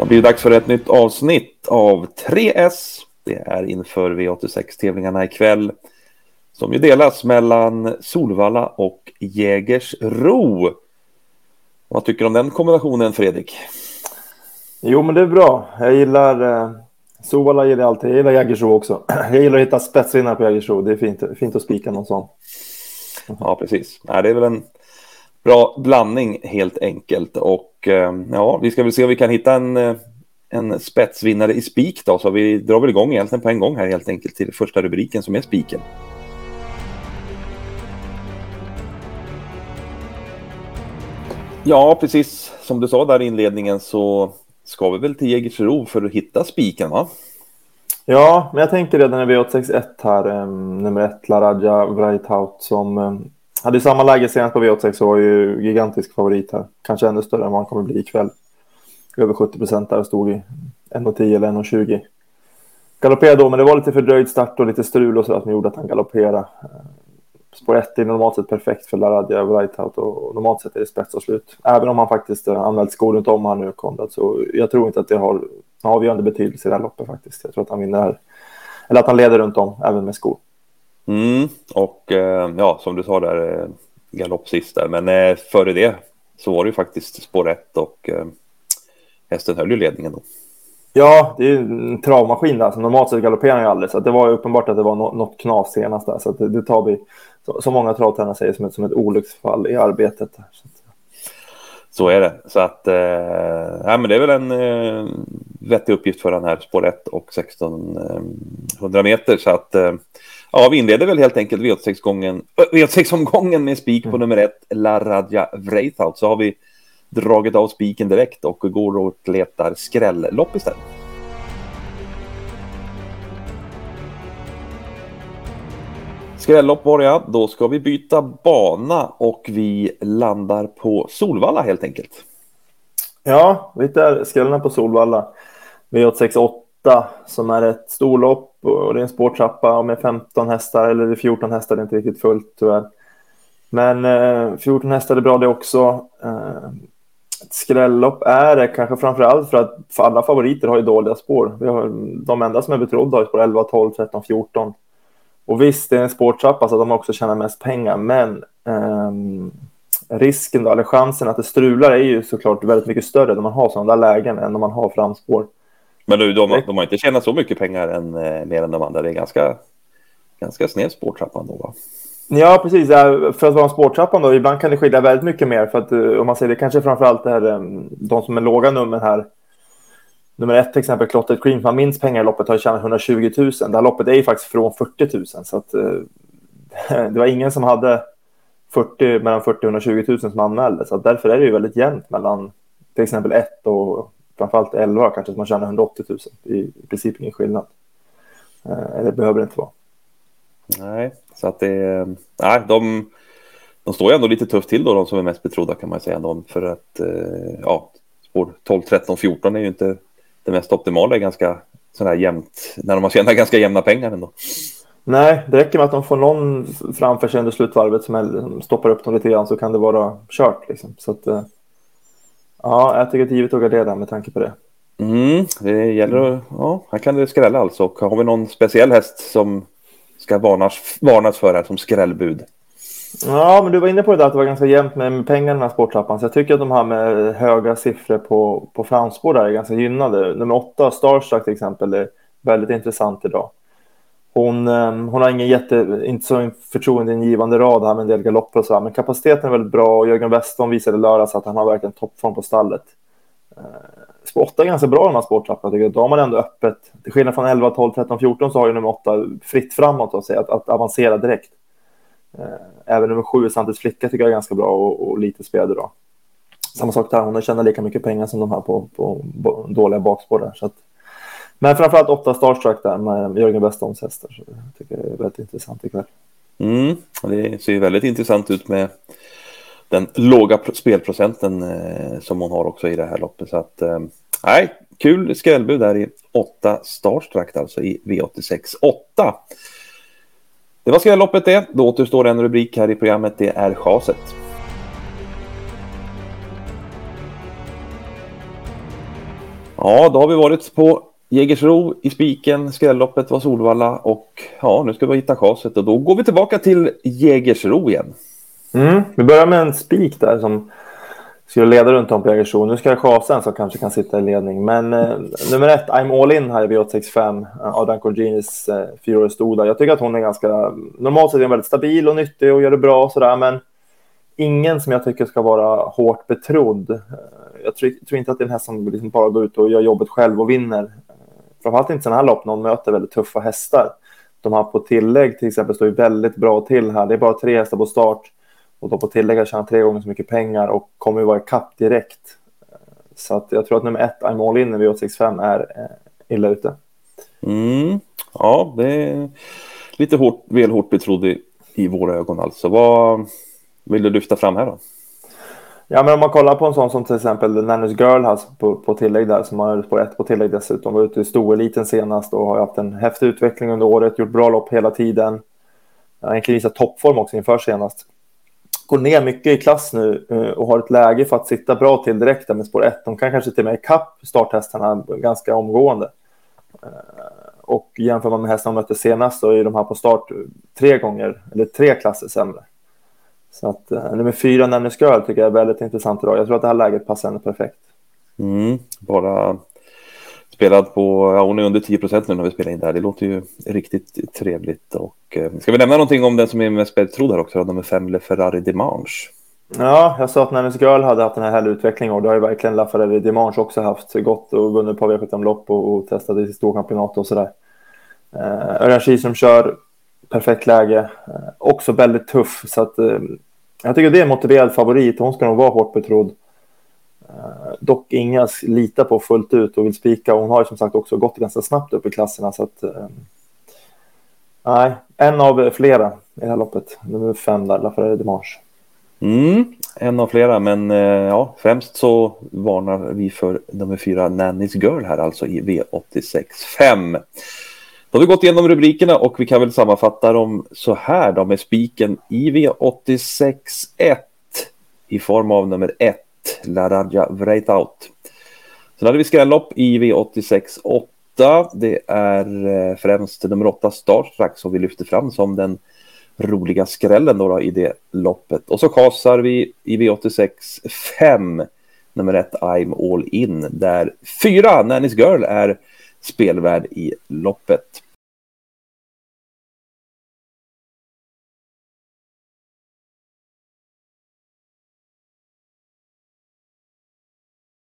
Det blir dags för ett nytt avsnitt av 3S. Det är inför V86-tävlingarna ikväll. Som ju delas mellan Solvalla och Jägersro. Vad tycker du om den kombinationen Fredrik? Jo men det är bra. Jag gillar eh, Solvalla gillar jag alltid. Jag gillar Jägersro också. Jag gillar att hitta spetsvinnare på Jägersro. Det är fint, fint att spika någon sån. Ja precis. Nej, det är väl en bra blandning helt enkelt. Och eh, ja, vi ska väl se om vi kan hitta en, eh, en spetsvinnare i spik då. Så vi drar väl igång egentligen på en gång här helt enkelt till första rubriken som är spiken. Ja, precis som du sa där i inledningen så ska vi väl till Jägersro för att hitta spiken va? Ja, men jag tänker redan i V861 här, um, nummer ett, Laradja Vrajtaut som um, hade samma läge senast på V86 så var ju gigantisk favorit här. Kanske ännu större än vad han kommer bli ikväll. Över 70 procent där och stod i 1,10 eller 1,20. Galopperade då, men det var lite fördröjd start och lite strul och så som gjorde att han galopperade. Eh, spår 1 är normalt sett perfekt för Laradja och Vrajtaut och normalt sett är det spets och slut. Även om han faktiskt eh, anmält skor runt om här nu, Konrad, så jag tror inte att det har avgörande betydelse i det här loppet faktiskt. Jag tror att han vinner, eller att han leder runt om, även med skor. Mm, och eh, ja, som du sa där, eh, galopp sist där. Men eh, före det så var det ju faktiskt spår 1 och hästen höll ju ledningen då. Ja, det är ju en travmaskin där. Så normalt sett galopperar han ju aldrig. Så det var ju uppenbart att det var något knas senast där. Så det, det, tar vi, så, så många travtränare säger, som ett, som ett olycksfall i arbetet. Så, så är det. Så att, eh, ja, men det är väl en eh, vettig uppgift för den här spår 1 och 1600 meter. Så att, eh, ja, vi inleder väl helt enkelt V86-omgången V86 med spik på mm. nummer 1, Laradja Vreithout. Så har vi dragit av spiken direkt och går och letar skrällopp istället. Skrällopp var det ja. Då ska vi byta bana och vi landar på Solvalla helt enkelt. Ja, vi hittar skrällarna på Solvalla. V868 som är ett storlopp och det är en spårtrappa med 15 hästar eller 14 hästar, det är inte riktigt fullt tyvärr. Men eh, 14 hästar är bra det också. Eh, ett skrällopp är det kanske framför allt för att för alla favoriter har ju dåliga spår. Vi har, de enda som är betrodda har ju spår 11, 12, 13, 14. Och visst, det är en spårtrappa så att de också tjänar mest pengar, men eh, risken då, eller chansen att det strular är ju såklart väldigt mycket större när man har sådana där lägen än när man har framspår. Men du, de, de har inte tjänat så mycket pengar än, eh, mer än de andra. Det är ganska, ganska sned spårtrappa ändå, va? Ja, precis. För att vara en spårtrappa då, ibland kan det skilja väldigt mycket mer. För att eh, om man säger det kanske framför allt det här, ehm, de som är låga nummer här. Nummer ett till exempel, Clotted Cream, har minst pengar i loppet, har tjänat 120 000. Det här loppet är ju faktiskt från 40 000. Så att, eh, det var ingen som hade 40, mellan 40 och 120 000 som anmälde. Så därför är det ju väldigt jämnt mellan till exempel 1 och framförallt 11 kanske, som man tjänar 180 000. I, I princip ingen skillnad. Eh, det behöver det inte vara. Nej, så att det... Nej, de, de står ju ändå lite tufft till då, de som är mest betrodda kan man säga. De, för att, eh, ja, spår 12, 13, 14 är ju inte det mest optimala. Det är ganska sådär jämnt, när de har tjänat ganska jämna pengar ändå. Nej, det räcker med att de får någon framför sig under slutvarvet som stoppar upp dem lite grann så kan det vara kört. Liksom. Så att, eh, ja, jag tycker att det givet att gardera med tanke på det. Mm, det gäller att, ja, här kan det skrälla alltså. Och har vi någon speciell häst som ska varnas, varnas för här som skrällbud? Ja, men du var inne på det där att det var ganska jämnt med pengarna i den här sporttrappan. Så jag tycker att de här med höga siffror på, på framspår där är ganska gynnade. Nummer åtta, Starstruck till exempel, är väldigt intressant idag. Hon, ehm, hon har ingen jätte, inte så förtroendeingivande rad här med en del galopper och så här, men kapaciteten är väldigt bra och Jörgen Westholm visade lördags att han har verkligen toppform på stallet. Eh, spår 8 är ganska bra de här spårtrapporna tycker jag. Då har man ändå öppet. Till skillnad från 11, 12, 13, 14 så har ju nummer 8 fritt framåt att, säga, att, att avancera direkt. Eh, även nummer 7, Santis flicka, tycker jag är ganska bra och, och lite spelade då. Samma sak där, hon har tjänat lika mycket pengar som de här på, på, på dåliga bakspår där. Så att, men framförallt 8 Starstruck där med Jörgen Westholms hästar. Så jag tycker det är väldigt intressant ikväll. Mm, det ser ju väldigt intressant ut med den låga spelprocenten eh, som hon har också i det här loppet. Så att, eh, kul skrällbud där i 8 Starstruck alltså i V86 8. Det var skrälloppet det. Då återstår en rubrik här i programmet. Det är chaset. Ja, då har vi varit på Jägersro i Spiken, skrälloppet var Solvalla och ja, nu ska vi hitta chaset och då går vi tillbaka till Jägersro igen. Mm, vi börjar med en spik där som skulle leda runt om på Jägersro. Nu ska chasen som kanske kan sitta i ledning. Men eh, nummer ett, I'm All In här i V865. Eh, Adrian Corginis eh, stod stoda. Jag tycker att hon är ganska... Normalt sett är hon väldigt stabil och nyttig och gör det bra och sådär. Men ingen som jag tycker ska vara hårt betrodd. Eh, jag tror, tror inte att det är en häst som liksom bara går ut och gör jobbet själv och vinner. Framförallt inte sådana här lopp när möter väldigt tuffa hästar. De har på tillägg till exempel står ju väldigt bra till här. Det är bara tre hästar på start och då på tillägg har tjänat tre gånger så mycket pengar och kommer ju vara i kapp direkt. Eh, så att jag tror att nummer ett, I'm All In i V865 är eh, illa ute. Mm. Ja, det är lite hårt, väl hårt betrodd i, i våra ögon alltså. Vad vill du lyfta fram här då? Ja, men om man kollar på en sån som till exempel Nannys Girl på, på tillägg där, som har på ett på tillägg dessutom, var ute i storeliten senast och har haft en häftig utveckling under året, gjort bra lopp hela tiden. Har egentligen visat toppform också inför senast går ner mycket i klass nu eh, och har ett läge för att sitta bra till direkt med spår 1. De kan kanske till och med ikapp starthästarna ganska omgående. Eh, och jämför man med hästarna de mötte senast så är de här på start tre gånger, eller tre klasser sämre. Så att uh, nummer fyra, Nanny Girl, tycker jag är väldigt intressant idag. Jag tror att det här läget passar henne perfekt. Mm, bara spelad på, ja hon är under 10 procent nu när vi spelar in det här. Det låter ju riktigt trevligt. Och, eh, ska vi nämna någonting om den som är mest betrodd här också, nummer fem, Le Ferrari Dimanche? Ja, jag sa att Nannes Girl hade haft den här härliga utvecklingen och det har ju verkligen La Ferrari Dimanche också haft. Gått och vunnit på V75-lopp och, och testat i storkampionat och sådär. Eh, Örjan Kihlström kör, perfekt läge, eh, också väldigt tuff. Så att, eh, jag tycker det är en motiverad favorit. Hon ska nog vara hårt betrodd. Eh, dock inga litar på fullt ut och vill spika. Hon har ju som sagt också gått ganska snabbt upp i klasserna. Så att, nej, en av flera i det här loppet. Nummer fem där, Lafarelle Dimanche. Mm, en av flera, men ja, främst så varnar vi för nummer fyra, Nannys Girl här alltså i V86 5. Då har vi gått igenom rubrikerna och vi kan väl sammanfatta dem så här då med spiken i V86.1 i form av nummer 1 Laradja Vreitaut. Sen hade vi skrällopp i V86.8. Det är eh, främst nummer 8 Starstruck som vi lyfter fram som den roliga skrällen då, då i det loppet. Och så kasar vi i V86.5 nummer 1 I'm All In där 4 Nannys Girl är spelvärd i loppet.